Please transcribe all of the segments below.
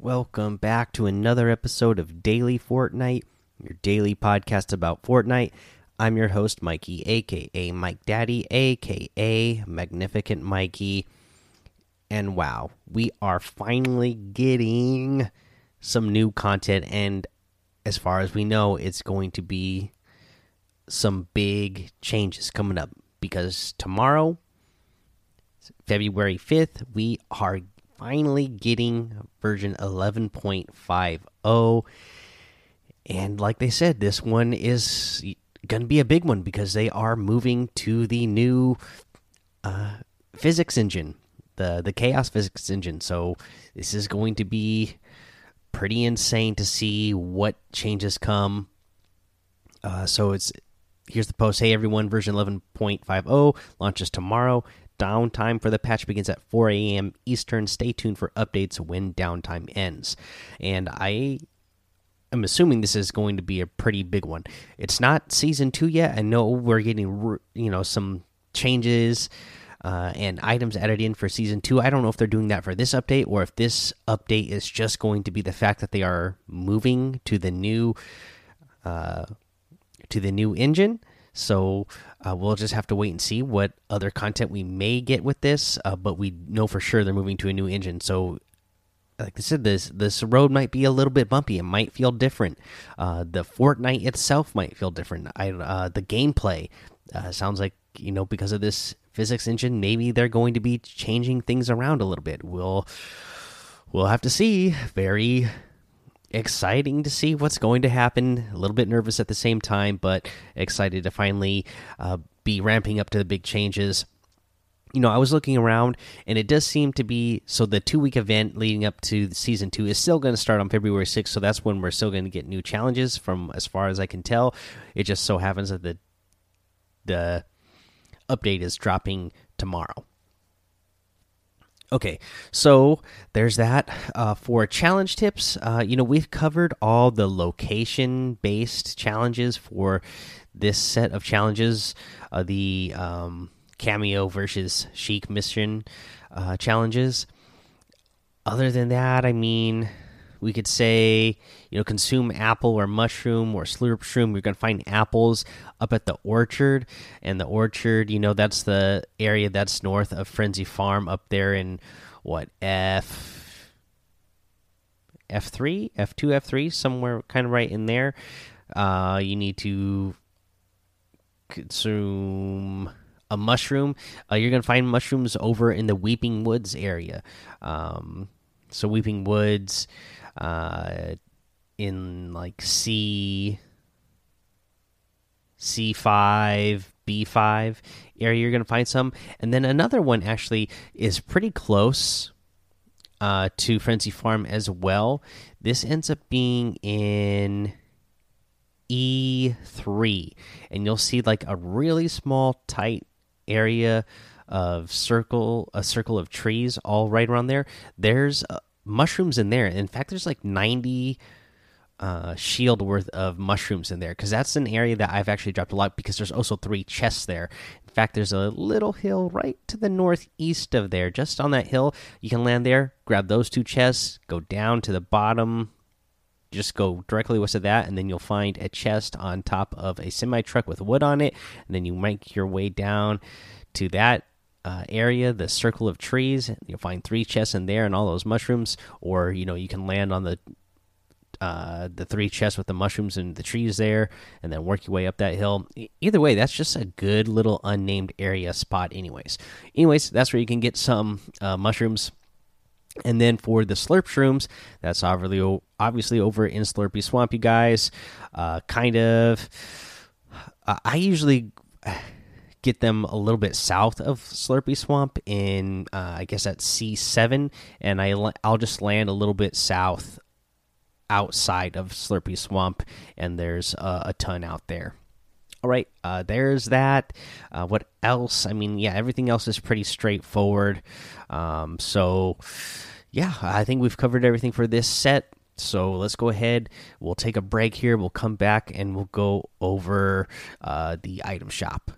Welcome back to another episode of Daily Fortnite, your daily podcast about Fortnite. I'm your host, Mikey, aka Mike Daddy, aka Magnificent Mikey. And wow, we are finally getting some new content. And as far as we know, it's going to be some big changes coming up because tomorrow February 5th, we are finally getting version 11.50. And like they said, this one is going to be a big one because they are moving to the new uh, physics engine, the the chaos physics engine. So this is going to be pretty insane to see what changes come. Uh, so it's here's the post. Hey everyone, version 11.50 launches tomorrow. Downtime for the patch begins at 4 a.m. Eastern. Stay tuned for updates when downtime ends. And I am assuming this is going to be a pretty big one. It's not season two yet. I know we're getting you know some changes uh, and items added in for season two. I don't know if they're doing that for this update or if this update is just going to be the fact that they are moving to the new uh, to the new engine. So uh, we'll just have to wait and see what other content we may get with this. Uh, but we know for sure they're moving to a new engine. So, like I said, this this road might be a little bit bumpy. It might feel different. Uh, the Fortnite itself might feel different. I uh, the gameplay uh, sounds like you know because of this physics engine, maybe they're going to be changing things around a little bit. We'll we'll have to see. Very exciting to see what's going to happen. A little bit nervous at the same time, but excited to finally uh, be ramping up to the big changes. You know, I was looking around, and it does seem to be so. The two week event leading up to season two is still going to start on February 6th, so that's when we're still going to get new challenges. From as far as I can tell, it just so happens that the the update is dropping tomorrow. Okay, so there's that. Uh, for challenge tips, uh, you know, we've covered all the location based challenges for this set of challenges uh, the um, cameo versus Chic mission uh, challenges. Other than that, I mean, we could say you know consume apple or mushroom or slurp shroom. You're going to find apples up at the orchard and the orchard you know that's the area that's north of frenzy farm up there in what f f3 f2 f3 somewhere kind of right in there. Uh you need to consume a mushroom. Uh, you're going to find mushrooms over in the weeping woods area. Um so weeping woods uh, in like C C five B five area. You're gonna find some, and then another one actually is pretty close uh, to Frenzy Farm as well. This ends up being in E three, and you'll see like a really small tight area of circle a circle of trees all right around there there's mushrooms in there. In fact, there's like 90 uh, shield worth of mushrooms in there because that's an area that I've actually dropped a lot because there's also three chests there. In fact, there's a little hill right to the northeast of there. Just on that hill, you can land there, grab those two chests, go down to the bottom, just go directly west of that, and then you'll find a chest on top of a semi truck with wood on it. And then you make your way down to that uh, area, the circle of trees. You'll find three chests in there and all those mushrooms, or you know you can land on the uh, the three chests with the mushrooms and the trees there, and then work your way up that hill. Either way, that's just a good little unnamed area spot, anyways. Anyways, that's where you can get some uh, mushrooms. And then for the slurp shrooms, that's obviously obviously over in Slurpy Swamp, you guys. Uh, kind of, I usually get them a little bit south of Slurpy Swamp in uh, I guess at C7 and I I'll just land a little bit south outside of Slurpy Swamp and there's uh, a ton out there. All right, uh, there's that. Uh, what else? I mean, yeah, everything else is pretty straightforward. Um, so, yeah, I think we've covered everything for this set. So let's go ahead. We'll take a break here. We'll come back and we'll go over uh, the item shop.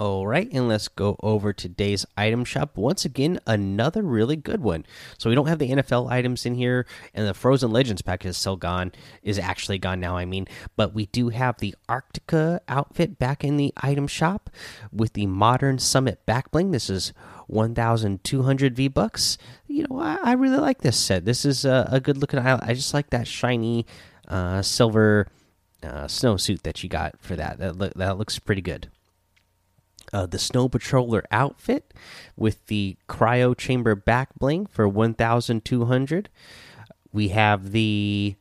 All right, and let's go over today's item shop. Once again, another really good one. So we don't have the NFL items in here, and the Frozen Legends pack is still gone. Is actually gone now. I mean, but we do have the Arctica outfit back in the item shop with the Modern Summit back bling. This is 1,200 V bucks. You know, I, I, really like this set. This is a, a good looking. I, I, just like that shiny uh, silver uh, snowsuit that you got for that. That lo that looks pretty good uh, the Snow Patroller outfit with the Cryo Chamber back bling for 1,200. We have the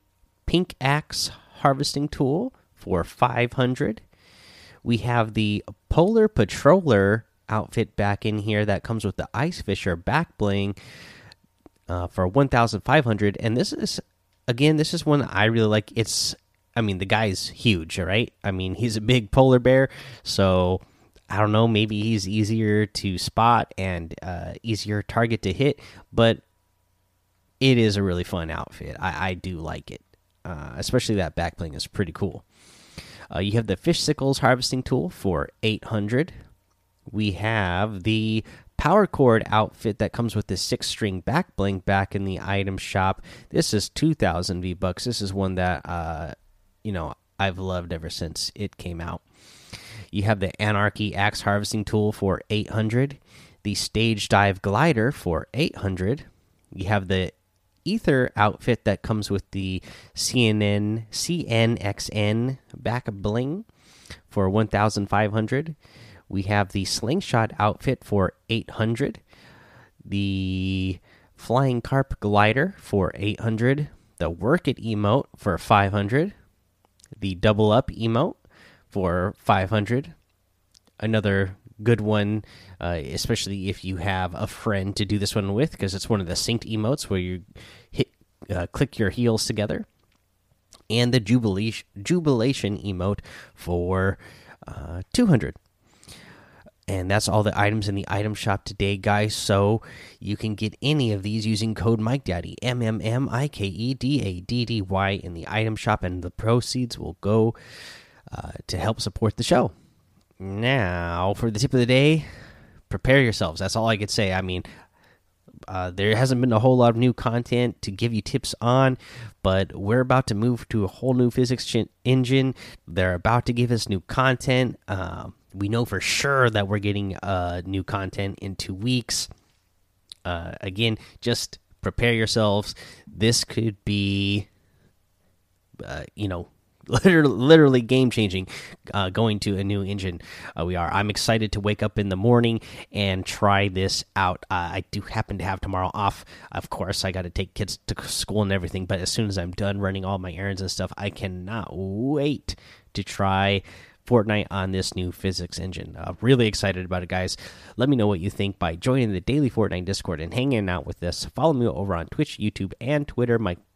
Pink Axe harvesting tool for 500. We have the Polar Patroller outfit back in here that comes with the Ice Fisher back bling uh, for 1,500. And this is, again, this is one I really like. It's, I mean, the guy's huge, right? I mean, he's a big polar bear. So I don't know, maybe he's easier to spot and uh, easier target to hit, but it is a really fun outfit. I, I do like it, uh, especially that back bling is pretty cool. Uh, you have the fish sickles harvesting tool for 800. We have the Power Chord outfit that comes with the six string back bling back in the item shop. This is 2000 V bucks. This is one that, uh, you know, I've loved ever since it came out. You have the Anarchy Axe Harvesting Tool for 800, the Stage Dive Glider for 800. You have the Ether outfit that comes with the CNN CNXN back bling for 1500. We have the Slingshot outfit for 800. The Flying Carp glider for 800. The Work It emote for 500. The Double Up emote for 500 another good one uh, especially if you have a friend to do this one with because it's one of the synced emotes where you hit uh, click your heels together. And the jubilation jubilation emote for uh, 200 and that's all the items in the item shop today, guys. So you can get any of these using code Mike Daddy M M M I K E D A D D Y in the item shop, and the proceeds will go uh, to help support the show. Now, for the tip of the day, prepare yourselves. That's all I could say. I mean, uh, there hasn't been a whole lot of new content to give you tips on, but we're about to move to a whole new physics engine. They're about to give us new content. Uh, we know for sure that we're getting uh, new content in two weeks. Uh, again, just prepare yourselves. This could be, uh, you know, literally, literally game changing uh, going to a new engine uh, we are i'm excited to wake up in the morning and try this out uh, i do happen to have tomorrow off of course i got to take kids to school and everything but as soon as i'm done running all my errands and stuff i cannot wait to try Fortnite on this new physics engine. Uh, really excited about it, guys. Let me know what you think by joining the daily Fortnite Discord and hanging out with us. Follow me over on Twitch, YouTube, and Twitter. My